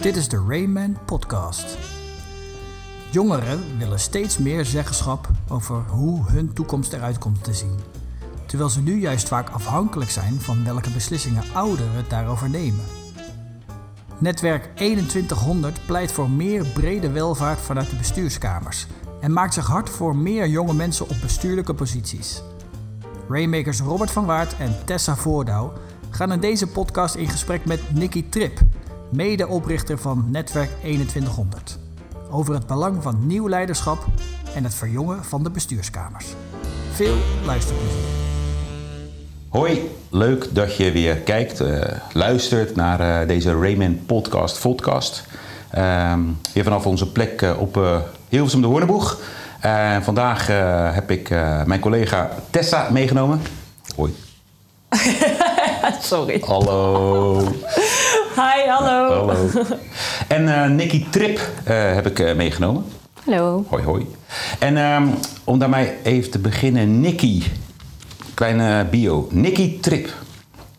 Dit is de Rayman Podcast. Jongeren willen steeds meer zeggenschap over hoe hun toekomst eruit komt te zien. Terwijl ze nu juist vaak afhankelijk zijn van welke beslissingen ouderen daarover nemen. Netwerk 2100 pleit voor meer brede welvaart vanuit de bestuurskamers en maakt zich hard voor meer jonge mensen op bestuurlijke posities. Raymakers Robert van Waart en Tessa Voordouw gaan in deze podcast in gesprek met Nicky Trip, medeoprichter van Netwerk 2100, over het belang van nieuw leiderschap en het verjongen van de bestuurskamers. Veel luisterplezier. Hoi, leuk dat je weer kijkt, uh, luistert naar uh, deze Rayman Podcast, podcast. Uh, hier vanaf onze plek uh, op Hilversum de Hoorneboeg. vandaag heb ik mijn collega Tessa meegenomen. Hoi. Sorry. Hallo. Hi, hallo. Hallo. En uh, Nicky Trip uh, heb ik uh, meegenomen. Hallo. Hoi, hoi. En um, om daarmee even te beginnen, Nicky. Kleine bio. Nicky Trip,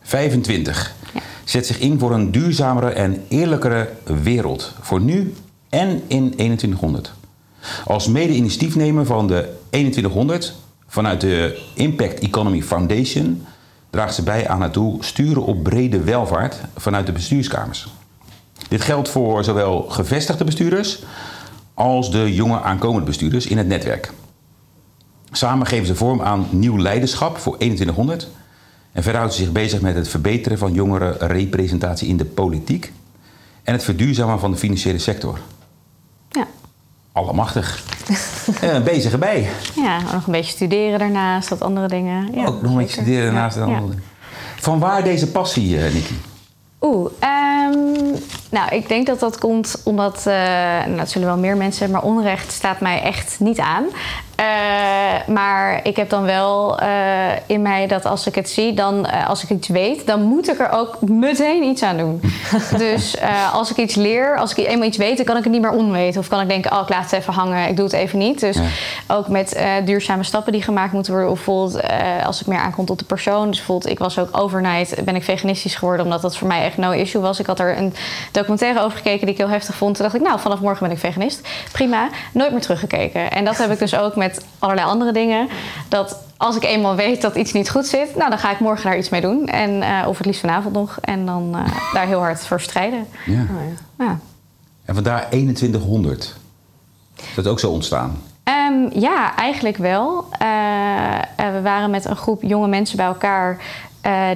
25. Ja. Zet zich in voor een duurzamere en eerlijkere wereld. Voor nu en in 2100. Als mede-initiatiefnemer van de 2100 vanuit de Impact Economy Foundation draagt ze bij aan het doel sturen op brede welvaart vanuit de bestuurskamers. Dit geldt voor zowel gevestigde bestuurders als de jonge aankomende bestuurders in het netwerk. Samen geven ze vorm aan nieuw leiderschap voor 2100 en verder houdt ze zich bezig met het verbeteren van jongerenrepresentatie in de politiek en het verduurzamen van de financiële sector. Allemachtig. en een bezige bij. Ja, nog een beetje studeren daarnaast, wat andere dingen. Ja, Ook nog een beetje studeren daarnaast en andere dingen. Van waar deze passie, uh, Nikki? Oeh, um, nou, ik denk dat dat komt omdat, uh, nou, dat zullen wel meer mensen, maar onrecht staat mij echt niet aan. Uh, maar ik heb dan wel uh, in mij dat als ik het zie, dan als ik iets weet, dan moet ik er ook meteen iets aan doen. dus als ik iets leer, als ik eenmaal iets weet, dan kan ik het niet meer onweten. Of kan ik denken, oh, ik laat het even hangen, ik doe het even niet. Dus ja. ook met duurzame stappen die gemaakt moeten worden. Of bijvoorbeeld als het meer aankomt op de persoon. Dus bijvoorbeeld, ik was ook overnight, ben ik veganistisch geworden, omdat dat voor mij echt no issue was. Ik had er een documentaire over gekeken die ik heel heftig vond. Toen dacht ik, nou, vanaf morgen ben ik veganist. Prima, nooit meer teruggekeken. En dat heb ik dus ook met allerlei andere dingen. Dat als ik eenmaal weet dat iets niet goed zit, nou, dan ga ik morgen daar iets mee doen. En, uh, of het liefst vanavond nog. En dan uh, daar heel hard voor strijden. Ja. Oh, ja. ja. En vandaar 2100. Is dat ook zo ontstaan? Um, ja, eigenlijk wel. Uh, we waren met een groep jonge mensen bij elkaar.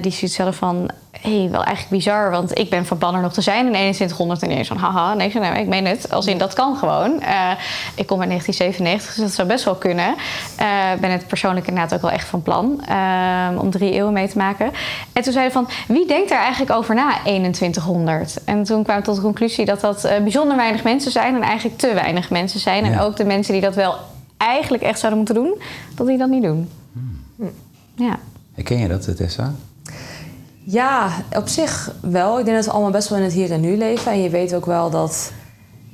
die zoiets hadden van hey, wel eigenlijk bizar, want ik ben van plan er nog te zijn in 2100 en ineens van haha, nee, nee, ik meen het. Als in dat kan gewoon. Uh, ik kom uit 1997, dus dat zou best wel kunnen. Ik uh, ben het persoonlijk inderdaad ook wel echt van plan uh, om drie eeuwen mee te maken. En toen zeiden van, wie denkt daar eigenlijk over na 2100? En toen kwamen we tot de conclusie dat dat bijzonder weinig mensen zijn en eigenlijk te weinig mensen zijn. Ja. En ook de mensen die dat wel eigenlijk echt zouden moeten doen, dat die dat niet doen. Hmm. Ja. Herken je dat, Tessa? Ja, op zich wel. Ik denk dat we allemaal best wel in het hier en nu leven. En je weet ook wel dat,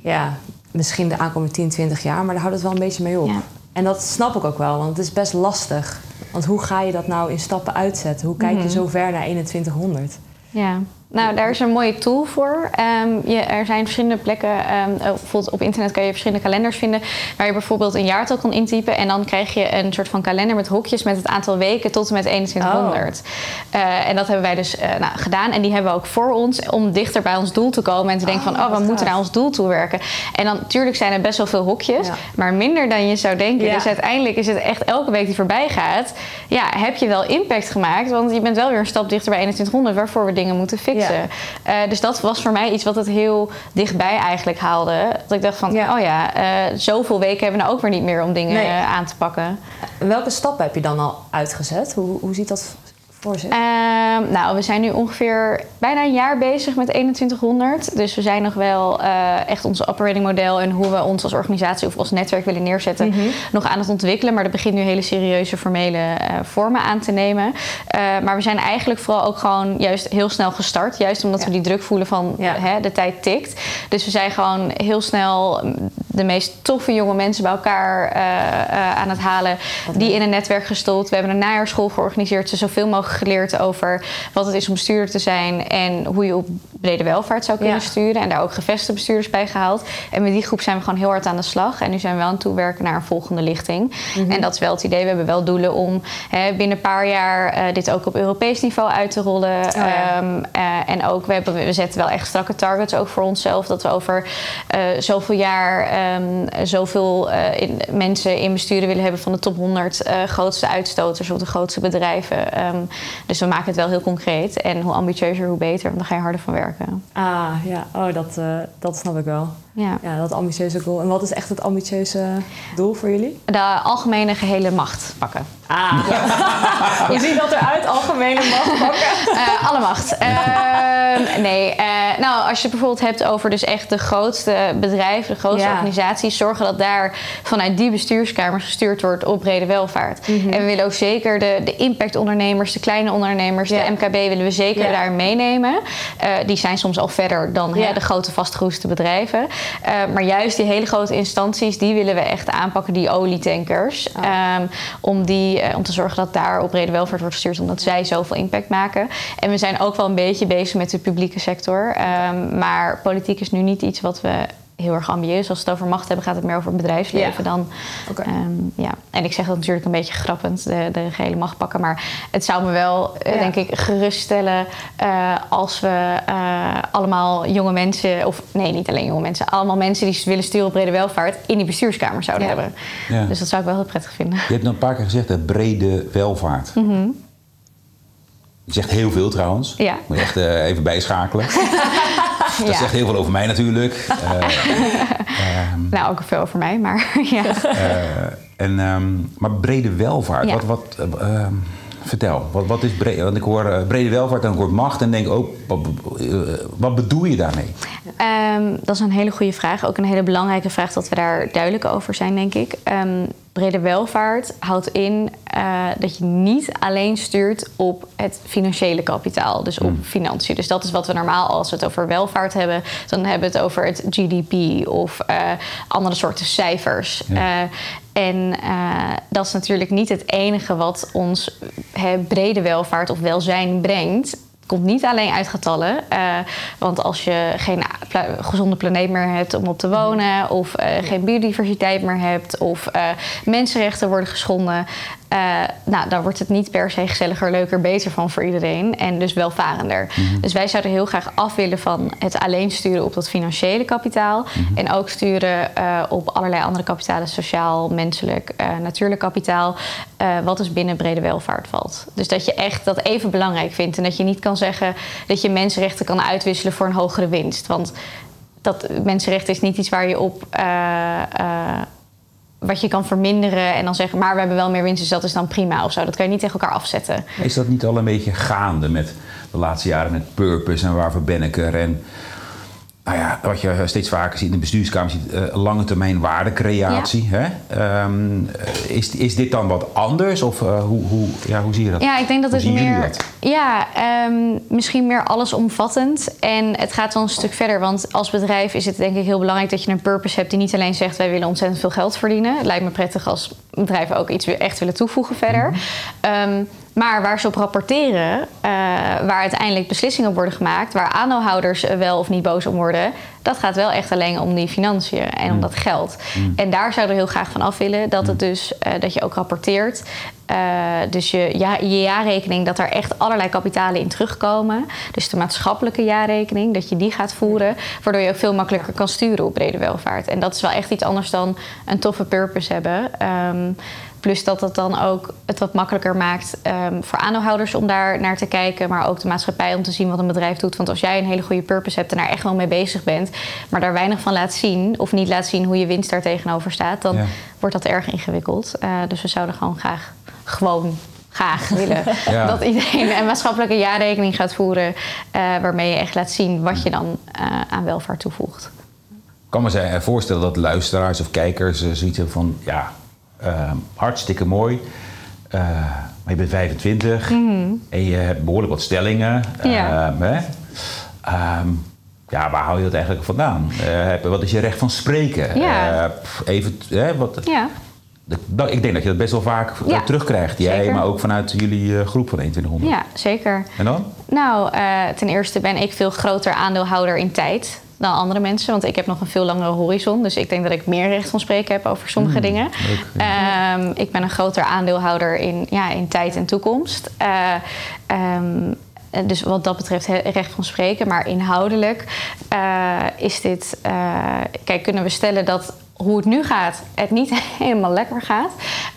ja, misschien de aankomende 10, 20 jaar, maar daar houdt het wel een beetje mee op. Ja. En dat snap ik ook wel, want het is best lastig. Want hoe ga je dat nou in stappen uitzetten? Hoe kijk je zo ver naar 2100? Ja. Nou, daar is een mooie tool voor. Um, je, er zijn verschillende plekken, um, bijvoorbeeld op internet kan je verschillende kalenders vinden, waar je bijvoorbeeld een jaartal kan intypen en dan krijg je een soort van kalender met hokjes met het aantal weken tot en met 2100. Oh. Uh, en dat hebben wij dus uh, nou, gedaan en die hebben we ook voor ons om dichter bij ons doel te komen en te denken oh, van, oh, we moeten naar ons doel toe werken. En dan, natuurlijk zijn er best wel veel hokjes, ja. maar minder dan je zou denken. Ja. Dus uiteindelijk is het echt elke week die voorbij gaat, ja, heb je wel impact gemaakt, want je bent wel weer een stap dichter bij 2100 waarvoor we dingen moeten fixen. Ja. Uh, dus dat was voor mij iets wat het heel dichtbij eigenlijk haalde. Dat ik dacht van, ja. oh ja, uh, zoveel weken hebben we nou ook weer niet meer om dingen nee. aan te pakken. Welke stappen heb je dan al uitgezet? Hoe, hoe ziet dat voor? Uh, nou, we zijn nu ongeveer bijna een jaar bezig met 2100. Dus we zijn nog wel uh, echt onze operating model en hoe we ons als organisatie of als netwerk willen neerzetten, mm -hmm. nog aan het ontwikkelen. Maar dat begint nu hele serieuze formele uh, vormen aan te nemen. Uh, maar we zijn eigenlijk vooral ook gewoon juist heel snel gestart. Juist omdat ja. we die druk voelen van ja. hè, de tijd tikt. Dus we zijn gewoon heel snel de meest toffe jonge mensen bij elkaar uh, aan het halen. Die in een netwerk gestold. We hebben een najaarschool georganiseerd. Ze zoveel mogelijk geleerd over wat het is om bestuurder te zijn. En hoe je op brede welvaart zou kunnen sturen. En daar ook gevestigde bestuurders bij gehaald. En met die groep zijn we gewoon heel hard aan de slag. En nu zijn we wel aan het toewerken naar een volgende lichting. Mhm. En dat is wel het idee. We hebben wel doelen om hè, binnen een paar jaar dit ook op Europees niveau uit te rollen. Oh ehm, en ook, we, hebben, we zetten wel echt strakke targets ook voor onszelf. Dat we over zoveel jaar um, zoveel uh, in, mensen in besturen willen hebben van de top 100 uh, eh, grootste uitstoters of de grootste bedrijven. Um, dus we maken het wel heel concreet. En hoe ambitieuzer, hoe beter. Want dan ga je harder van werken. Ah ja, oh, dat, uh, dat snap ik wel. Ja. ja, dat ambitieuze doel. En wat is echt het ambitieuze doel voor jullie? De algemene gehele macht pakken. Ah, hoe ziet dat eruit, algemene macht pakken? Uh, alle macht. Uh, nee, uh, nou, als je het bijvoorbeeld hebt over dus echt de grootste bedrijven, de grootste organisaties, zorgen dat daar vanuit die bestuurskamers gestuurd wordt op brede welvaart. Mhm. En we willen ook zeker de, de impactondernemers, de kleine ondernemers, de MKB willen we zeker daar meenemen. die zijn soms al verder dan hè, de grote vastgeroeste bedrijven. Maar juist die hele grote instanties, die willen we echt aanpakken, die olietankers. Um, om die eh, om te zorgen dat daar op brede welvaart wordt gestuurd, omdat zij zoveel impact maken. En we zijn ook wel een beetje bezig met de publieke sector. Ehm, maar politiek is nu niet iets wat we heel erg ambieus. Als we het over macht hebben, gaat het meer over het bedrijfsleven dan. Um, ja. En ik zeg dat natuurlijk een beetje grappend, de, de gehele macht pakken. Maar het zou me wel, eh, denk ik, geruststellen uh, als we uh, allemaal jonge mensen, of nee, niet alleen jonge mensen, allemaal mensen die willen sturen op brede welvaart in die bestuurskamer zouden ja. hebben. Ja. Dus dat zou ik wel heel prettig vinden. Je hebt nog een paar keer gezegd, dat brede welvaart. Mm -hmm. Je zegt heel veel trouwens. Ja. Moet je echt even bijschakelen. Dat zegt heel veel over mij natuurlijk. Uh, nou, ook veel over mij, maar ja. Uh, en, um, maar brede welvaart, wat, wat, uh, vertel, wat, wat is brede? Want ik hoor uh, brede welvaart en ik hoor macht en denk ook, wat, wat bedoel je daarmee? Um, dat is een hele goede vraag. Ook een hele belangrijke vraag dat we daar duidelijk over zijn, denk ik. Um, brede welvaart houdt in uh, dat je niet alleen stuurt op het financiële kapitaal, dus op mm. financiën. Dus dat is wat we normaal als we het over welvaart hebben, dan hebben we het over het GDP of uh, andere soorten cijfers. Ja. En dat is natuurlijk niet het enige wat ons brede welvaart of welzijn brengt komt niet alleen uit getallen. Uh, want als je geen gezonde planeet meer hebt om op te wonen, of uh, geen biodiversiteit meer hebt, of mensenrechten worden geschonden, uh, nou, dan wordt het niet per se gezelliger, leuker, beter van voor iedereen. En dus welvarender. Mhm. Dus wij zouden heel graag af willen van het alleen sturen op dat financiële kapitaal. Mhm. En ook sturen uh, op allerlei andere kapitalen, sociaal, menselijk, uh, natuurlijk kapitaal. wat dus binnen brede welvaart valt. Dus dat je echt dat even belangrijk vindt. En dat je niet kan zeggen dat je mensenrechten kan uitwisselen voor een hogere winst. Want dat mensenrechten is niet iets waar je op wat je kan verminderen en dan zeggen, maar we hebben wel meer winst, dus dat is dan prima of zo. Dat kan je niet tegen elkaar afzetten. Is dat niet al een beetje gaande met de laatste jaren met purpose en waarvoor ben ik er? En nou ja, wat je steeds vaker ziet in de bestuurskamer, ziet, uh, lange termijn waardecreatie. Hè? Um, is, is dit dan wat anders? Of uh, hoe, hoe, ja, hoe zie je dat? Ja, ik denk dat het meer. Ja, um, misschien meer allesomvattend. En het gaat wel een stuk verder. Want als bedrijf is het denk ik heel belangrijk dat je een purpose hebt die niet alleen zegt wij willen ontzettend veel geld verdienen. Het lijkt me prettig als bedrijven ook iets echt willen toevoegen verder. Mm -hmm. um, maar waar ze op rapporteren, uh, waar uiteindelijk beslissingen op worden gemaakt, waar aandeelhouders wel of niet boos om worden, dat gaat wel echt alleen om die financiën en om mm. dat geld. Mm. En daar zouden we heel graag van af willen dat het mm. dus uh, dat je ook rapporteert. Uh, dus je, ja, je jaarrekening, dat er echt allerlei kapitalen in terugkomen. Dus de maatschappelijke jaarrekening, dat je die gaat voeren, waardoor je ook veel makkelijker kan sturen op brede welvaart. En dat is wel echt iets anders dan een toffe purpose hebben. Um, Plus dat het dan ook het wat makkelijker maakt um, voor aandeelhouders om daar naar te kijken. Maar ook de maatschappij om te zien wat een bedrijf doet. Want als jij een hele goede purpose hebt en daar echt wel mee bezig bent. Maar daar weinig van laat zien. Of niet laat zien hoe je winst daar tegenover staat. Dan wordt dat erg ingewikkeld. Uh, dus we zouden gewoon graag gewoon graag willen ja. dat iedereen een maatschappelijke jaarrekening gaat voeren. Uh, waarmee je echt laat zien wat je dan uh, aan welvaart toevoegt. Ik kan me voorstellen dat luisteraars of kijkers zoiets hebben van... ja, uh, hartstikke mooi. Uh, maar je bent 25 mm -hmm. en je hebt behoorlijk wat stellingen. Ja. Uh, hè? Um, ja, waar hou je dat eigenlijk vandaan? Uh, wat is je recht van spreken? Ja. Uh, even, hè, wat, ja. Ik denk dat je dat best wel vaak ja, terugkrijgt. Jij, zeker. maar ook vanuit jullie groep van 2100. Ja, zeker. En dan? Nou, ten eerste ben ik veel groter aandeelhouder in tijd dan andere mensen. Want ik heb nog een veel langere horizon. Dus ik denk dat ik meer recht van spreken heb over sommige Hmm, dingen. Ehm, ik ben een groter aandeelhouder in, ja, in tijd en toekomst. Um, dus wat dat betreft recht van spreken. Maar inhoudelijk uh, is dit. Uh, kijk, kunnen we stellen dat hoe het nu gaat, het niet helemaal lekker gaat.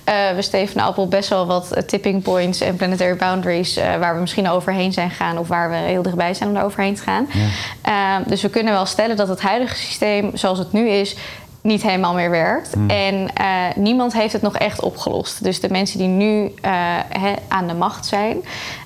Uh, we steven Appel best wel wat tipping points en planetary boundaries waar we misschien overheen zijn gegaan of waar we heel dichtbij zijn om daar overheen te gaan. Ja. dus we kunnen wel stellen dat het huidige systeem zoals het nu is niet helemaal meer werkt. Hmm. En uh, niemand heeft het nog echt opgelost. Dus de mensen die nu uh, he, aan de macht zijn,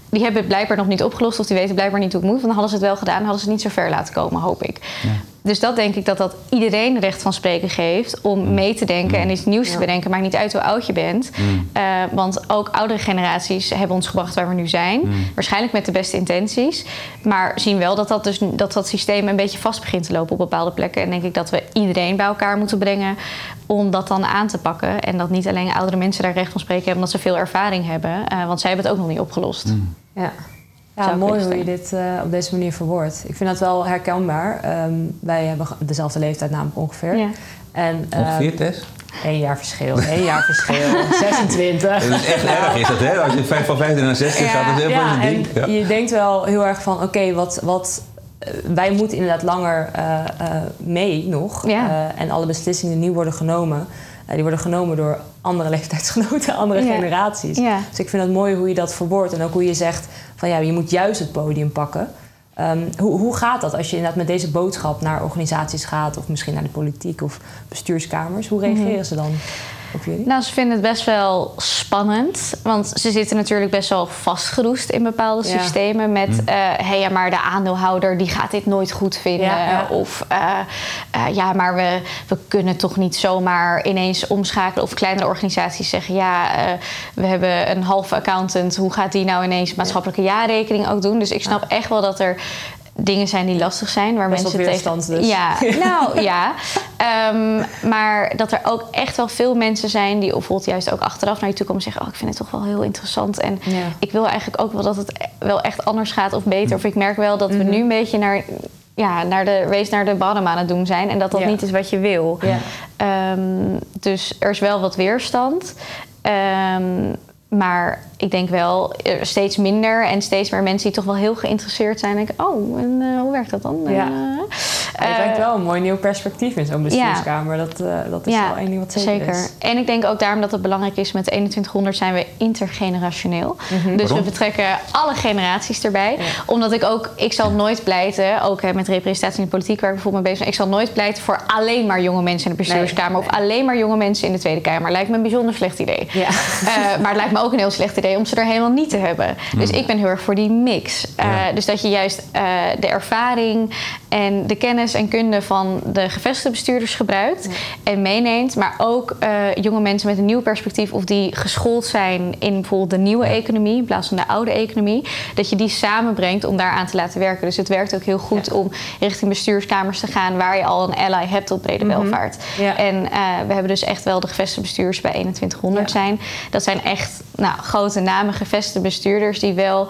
die hebben het blijkbaar nog niet opgelost of die weten blijkbaar niet hoe het moet. Want dan hadden ze het wel gedaan, hadden ze het niet zo ver laten komen, hoop ik. Ja. Dus dat denk ik dat dat iedereen recht van spreken geeft om Mm. mee te denken en iets nieuws te bedenken. Maakt niet uit hoe oud je bent. Mm. Uh, want ook oudere generaties hebben ons gebracht waar we nu zijn. Mm. Waarschijnlijk met de beste intenties. Maar zien wel dat dat, dus, dat dat systeem een beetje vast begint te lopen op bepaalde plekken. En denk ik dat we iedereen bij elkaar moeten brengen om dat dan aan te pakken. En dat niet alleen oudere mensen daar recht van spreken hebben omdat ze veel ervaring hebben. Uh, want zij hebben het ook nog niet opgelost. Ja. Ja, mooi hoe je dit uh, op deze manier verwoordt. Ik vind dat wel herkenbaar. Um, wij hebben dezelfde leeftijd namelijk ongeveer. Ja. En, uh, ongeveer, Tess? Eén jaar verschil, één jaar verschil. 26. Dat is echt erg, is dat, hè? Als je van 15 naar 16 ja, gaat, dat is heel ja, een ding. Ja. Je denkt wel heel erg van, oké, okay, wat, wat... Wij moeten inderdaad langer uh, mee nog. Ja. en alle beslissingen die nu worden genomen... die worden genomen door andere leeftijdsgenoten, andere Ja. generaties. Ja. Dus ik vind het mooi hoe je dat verwoordt. En ook hoe je zegt van ja, je moet juist het podium pakken. Um, hoe, hoe gaat dat als je inderdaad met deze boodschap naar organisaties gaat... of misschien naar de politiek of bestuurskamers? Hoe reageren Mhm. ze dan op jullie? Nou, ze vinden het best wel spannend. Want ze zitten natuurlijk best wel vastgeroest in bepaalde Ja. systemen. Met, Mm. hé, hey, ja, maar de aandeelhouder die gaat dit nooit goed vinden. Ja, ja. Of, eh, eh, ja, maar we, we kunnen toch niet zomaar ineens omschakelen. Of kleinere organisaties zeggen, ja, eh, we hebben een halve accountant. Hoe gaat die nou ineens maatschappelijke jaarrekening ook doen? Dus ik snap echt wel dat er dingen zijn die lastig zijn. Waar Best mensen wel weerstand tegen... dus. Ja, nou ja. Ehm, maar dat er ook echt wel veel mensen zijn die bijvoorbeeld juist ook achteraf naar je toe komen en zeggen: Oh, ik vind het toch wel heel interessant. En Ja. ik wil eigenlijk ook wel dat het wel echt anders gaat of beter. Of ik merk wel dat Mhm. we nu een beetje naar, ja, naar de race naar de bottom aan het doen zijn. En dat dat Ja. niet is wat je wil. Ja. Ehm, dus er is wel wat weerstand. Ehm, maar ik denk wel eh, steeds minder en steeds meer mensen die toch wel heel geïnteresseerd zijn. Denken, oh, en eh, hoe werkt dat dan? Ja. Eh, eh, brengt wel een mooi nieuw perspectief in zo'n bestuurskamer. Dat, eh, dat is wel één ding wat zeker, is. En ik denk ook daarom dat het belangrijk is... met 2100 zijn we intergenerationeel. Dus Waarom? we betrekken alle generaties erbij. Ja. Omdat ik ook... Ik zal nooit pleiten, ook hè, met representatie in de politiek... waar ik bijvoorbeeld mee bezig ben... ik zal nooit pleiten voor alleen maar jonge mensen in de bestuurskamer... Nee, of alleen maar jonge mensen in de Tweede Kamer. Lijkt me een bijzonder slecht idee. Ja. Eh, maar het lijkt me ook een heel slecht idee om ze er helemaal niet te hebben. Dus ik ben heel erg voor die mix. Eh, Ja. Dus dat je juist eh, de ervaring en de kennis en kunde van de gevestigde bestuurders gebruikt en meeneemt. Maar ook eh, jonge mensen met een nieuw perspectief of die geschoold zijn in bijvoorbeeld de nieuwe economie in plaats van de oude economie. Dat je die samenbrengt om daaraan te laten werken. Dus het werkt ook heel goed Ja. om richting bestuurskamers te gaan waar je al een ally hebt op brede welvaart. Ja. En eh, we hebben dus echt wel de gevestigde bestuurders bij 2100 Ja. zijn. Dat zijn echt nou, grote namen, gevestigde bestuurders die wel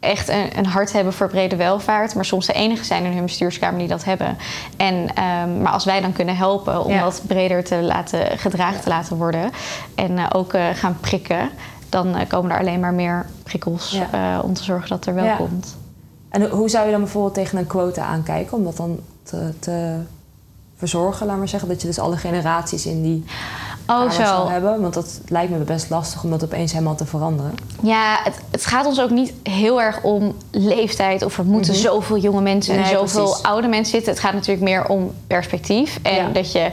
echt een, een hart hebben voor brede welvaart, maar soms de enige zijn in hun bestuurskamer die dat hebben. En, ehm, maar als wij dan kunnen helpen om Ja. dat breder te laten gedragen te laten worden en eh, ook eh, gaan prikken, dan eh, komen er alleen maar meer prikkels Ja. om te zorgen dat er wel Ja. komt. En hoe zou je dan bijvoorbeeld tegen een quota aankijken om dat dan te, te verzorgen, laat maar zeggen? Dat je dus alle generaties in die Oh, zo. zal hebben? Want dat lijkt me best lastig om dat opeens helemaal te veranderen. Ja, het, het gaat ons ook niet heel erg om leeftijd of er moeten zoveel jonge mensen en Nee, zoveel precies. oude mensen zitten. Het gaat natuurlijk meer om perspectief en Ja. dat je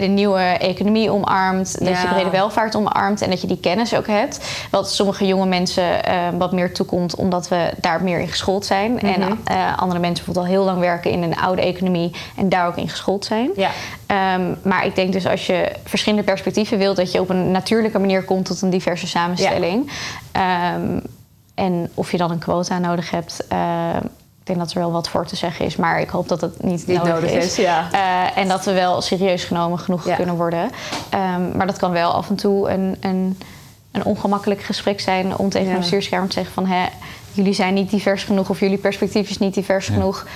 de nieuwe economie omarmt, dat Ja. je brede welvaart omarmt en dat je die kennis ook hebt. Wat sommige jonge mensen eh, wat meer toekomt omdat we daar meer in geschoold zijn. En Mhm. eh, andere mensen bijvoorbeeld al heel lang werken in een oude economie en daar ook in geschoold zijn. Ja. Ehm, maar ik denk dus als je verschillende perspectieven wilt, dat je op een natuurlijke manier komt tot een diverse samenstelling. Ehm, en of je dan een quota nodig hebt, eh, ik denk dat er wel wat voor te zeggen is, maar ik hoop dat het niet, Niet nodig, nodig is. is, ja. Eh, en dat we wel serieus genomen genoeg Ja. kunnen worden. Ehm, maar dat kan wel af en toe een, een, een ongemakkelijk gesprek zijn om tegen Ja. een bestuurskamer te zeggen van hè, jullie zijn niet divers genoeg of jullie perspectief is niet divers Ja. genoeg.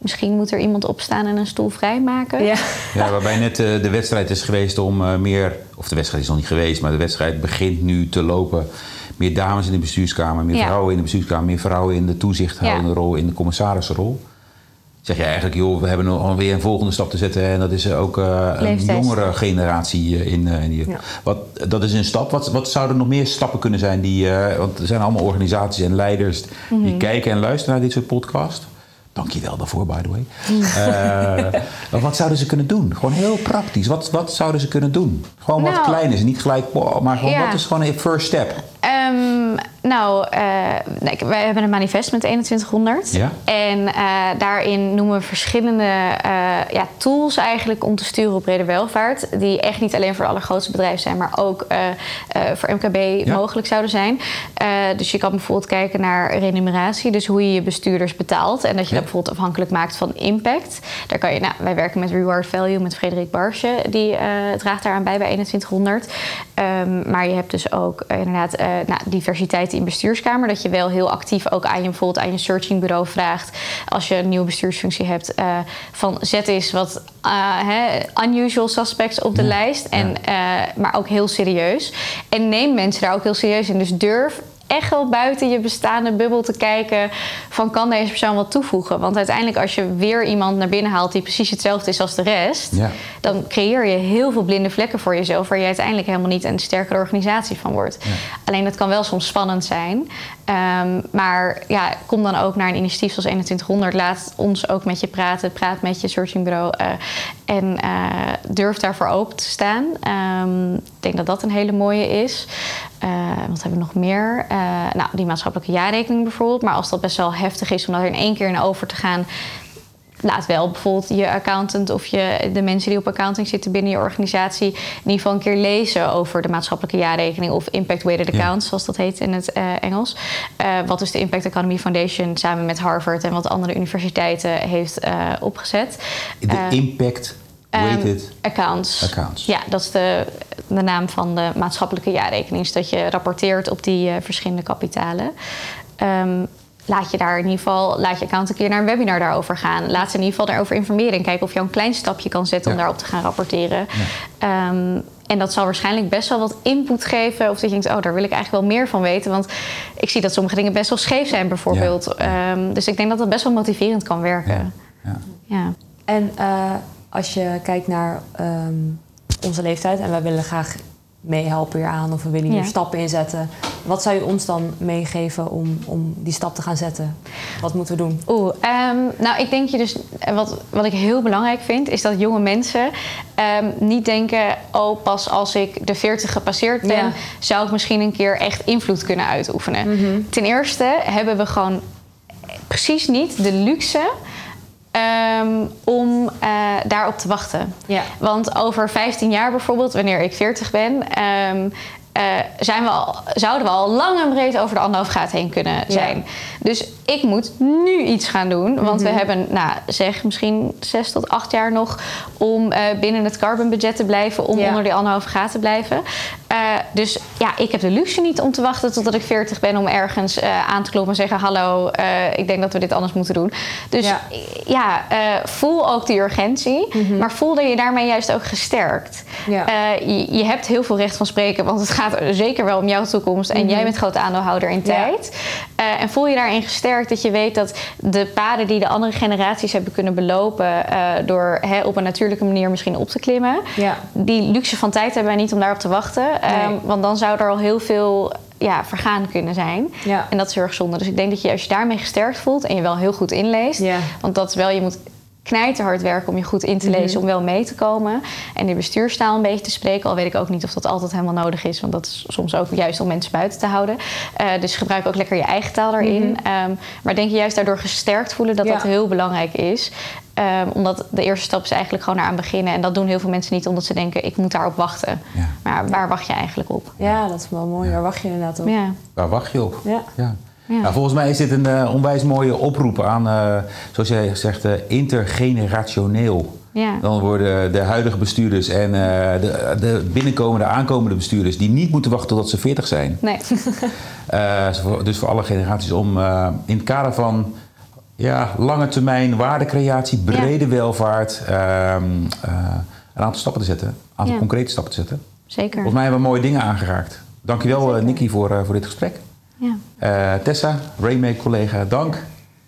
Misschien moet er iemand opstaan en een stoel vrijmaken. Ja. Ja, waarbij net eh, de wedstrijd is geweest om eh, meer... Of de wedstrijd is nog niet geweest, maar de wedstrijd begint nu te lopen. Meer dames in de bestuurskamer, meer Ja. vrouwen in de bestuurskamer... meer vrouwen in de toezichthoudende rol, in de commissarissenrol. Zeg je eigenlijk, joh, we hebben nog alweer een volgende stap te zetten... en dat is eh, ook eh, een jongere generatie in, eh, in die... Ja. Wat, dat is een stap. Wat, wat zouden nog meer stappen kunnen zijn die... eh, want er zijn allemaal organisaties en leiders Mhm. die kijken en luisteren naar dit soort podcasts. Dank je wel daarvoor, by the way. Eh, maar wat zouden ze kunnen doen? Gewoon heel praktisch. Wat, wat zouden ze kunnen doen? Gewoon wat Nou, klein is. Niet gelijk, maar gewoon Ja. wat is gewoon een first step? Nou, eh, nee, wij hebben een manifest met 2100. Ja. En eh, daarin noemen we verschillende eh, ja, tools eigenlijk om te sturen op brede welvaart. Die echt niet alleen voor de allergrootste bedrijven zijn, maar ook voor MKB Ja. mogelijk zouden zijn. Dus je kan bijvoorbeeld kijken naar remuneratie. Dus hoe je je bestuurders betaalt. En dat je dat bijvoorbeeld afhankelijk maakt van impact. Daar kan je, nou, wij werken met Reward Value met Frederik Barsje. Die draagt daaraan bij bij 2100. Ehm, maar je hebt dus ook inderdaad nou, diversiteit in bestuurskamer. Dat je wel heel actief ook aan je, bijvoorbeeld aan je searchingbureau vraagt. Als je een nieuwe bestuursfunctie hebt. eh, van zet eens wat eh, unusual suspects op de Ja, lijst. En, eh, maar ook heel serieus. En neem mensen daar ook heel serieus in. Dus durf echt wel buiten je bestaande bubbel te kijken van kan deze persoon wat toevoegen. Want uiteindelijk als je weer iemand naar binnen haalt die precies hetzelfde is als de rest, Ja. dan creëer je heel veel blinde vlekken voor jezelf waar je uiteindelijk helemaal niet een sterkere organisatie van wordt. Alleen dat kan wel soms spannend zijn. Ehm, maar ja, kom dan ook naar een initiatief zoals 2100. Laat ons ook met je praten. Praat met je searchingbureau. eh, en eh, durf daarvoor open te staan. Ehm, ik denk dat dat een hele mooie is. Eh, wat hebben we nog meer? Nou, die maatschappelijke jaarrekening bijvoorbeeld. Maar als dat best wel heftig is om daar in één keer in over te gaan laat wel bijvoorbeeld je accountant of je, de mensen die op accounting zitten binnen je organisatie in ieder geval een keer lezen over de maatschappelijke jaarrekening of Impact Weighted Ja. Accounts, zoals dat heet in het eh, Engels. Eh, wat dus de Impact Economy Foundation samen met Harvard en wat andere universiteiten heeft eh, opgezet. De Eh, weighted Ehm, accounts. accounts. Ja, dat is de, de naam van de maatschappelijke jaarrekening. Dus dat je rapporteert op die eh, verschillende kapitalen. Ehm, laat je daar in ieder geval, laat je account een keer naar een webinar daarover gaan. Laat ze in ieder geval daarover informeren en kijken of je een klein stapje kan zetten om daarop te gaan rapporteren. Ehm, en dat zal waarschijnlijk best wel wat input geven. Of dat je denkt, oh, daar wil ik eigenlijk wel meer van weten. Want ik zie dat sommige dingen best wel scheef zijn, bijvoorbeeld. Ehm, dus ik denk dat dat best wel motiverend kan werken. Ja. Ja. En eh, als je kijkt naar ehm, onze leeftijd en wij willen graag meehelpen hier aan of we willen hier Ja. stappen inzetten. Wat zou je ons dan meegeven om, om die stap te gaan zetten? Wat moeten we doen? Oeh, ehm, nou ik denk je dus, eh, wat, wat ik heel belangrijk vind, is dat jonge mensen ehm, niet denken, oh pas als ik de 40 gepasseerd ben, Ja. zou ik misschien een keer echt invloed kunnen uitoefenen. Ten eerste hebben we gewoon precies niet de luxe ehm, om eh, daarop te wachten. Ja. Want over 15 jaar bijvoorbeeld, wanneer ik 40 ben, ehm, eh, zijn we al, zouden we al lang en breed over de anderhalf graad heen kunnen zijn. Dus ik moet nu iets gaan doen. Want we hebben, nou, zeg misschien zes tot acht jaar nog om eh, binnen het carbon budget te blijven, om Ja. onder die anderhalf graad te blijven. Eh, dus ja, ik heb de luxe niet om te wachten totdat ik 40 ben om ergens aan te kloppen en zeggen: Hallo, ik denk dat we dit anders moeten doen. Dus Ja. ja, voel ook die urgentie, maar voel dat je daarmee juist ook gesterkt. Je, je hebt heel veel recht van spreken, want het gaat zeker wel om jouw toekomst. En jij bent groot aandeelhouder in Ja. tijd. Eh, en voel je daarin gesterkt dat je weet dat de paden die de andere generaties hebben kunnen belopen... eh, door hè, op een natuurlijke manier misschien op te klimmen... Ja. die luxe van tijd hebben wij niet om daarop te wachten. Ehm, want dan zou er al heel veel ja, vergaan kunnen zijn. Ja. En dat is heel erg zonde. Dus ik denk dat je als je daarmee gesterkt voelt... en je wel heel goed inleest... Ja. want dat is wel, je moet knijterhard werken om je goed in te lezen, om wel mee te komen. En die bestuurstaal een beetje te spreken. Al weet ik ook niet of dat altijd helemaal nodig is. Want dat is soms ook juist om mensen buiten te houden. Eh, dus gebruik ook lekker je eigen taal daarin. Ehm, maar denk je juist daardoor gesterkt voelen dat Ja. dat heel belangrijk is. Ehm, omdat de eerste stap is eigenlijk gewoon eraan beginnen. En dat doen heel veel mensen niet omdat ze denken, ik moet daarop wachten. Ja. Maar waar wacht je eigenlijk op? Ja, dat is wel mooi. Waar wacht je inderdaad op? Ja. Waar wacht je op? Ja. Ja. Nou, volgens mij is dit een eh, onwijs mooie oproep aan, eh, zoals jij zegt, eh, intergenerationeel. Ja. Dan worden de huidige bestuurders en de, de binnenkomende, aankomende bestuurders, die niet moeten wachten tot ze 40 zijn. Nee. Dus voor- alle generaties om in het kader van ja, lange termijn waardecreatie, brede welvaart, ehm, eh, een aantal stappen te zetten. Een aantal Ja. concrete stappen te zetten. Zeker. Volgens mij hebben we mooie dingen aangeraakt. Dankjewel eh Nicky voor, voor dit gesprek. Ja. Eh, Tessa, Rainmake collega, dank.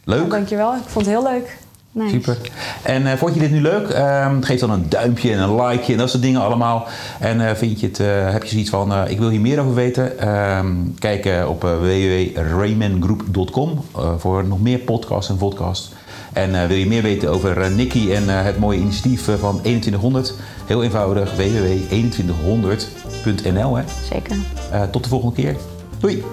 Leuk. Dankjewel, ik vond het heel leuk. Nice. Super. En eh, vond je dit nu leuk? Ehm, geef dan een duimpje en een likeje en dat soort dingen allemaal. En eh, vind je het, eh, heb je zoiets van, eh, ik wil hier meer over weten? Ehm, kijk op uh, www.raymangroep.com eh, voor nog meer podcasts en podcasts. En eh, wil je meer weten over Nicky en het mooie initiatief van 2100? Heel eenvoudig, www.2100.nl. hè. Zeker. Eh, tot de volgende keer. Doei!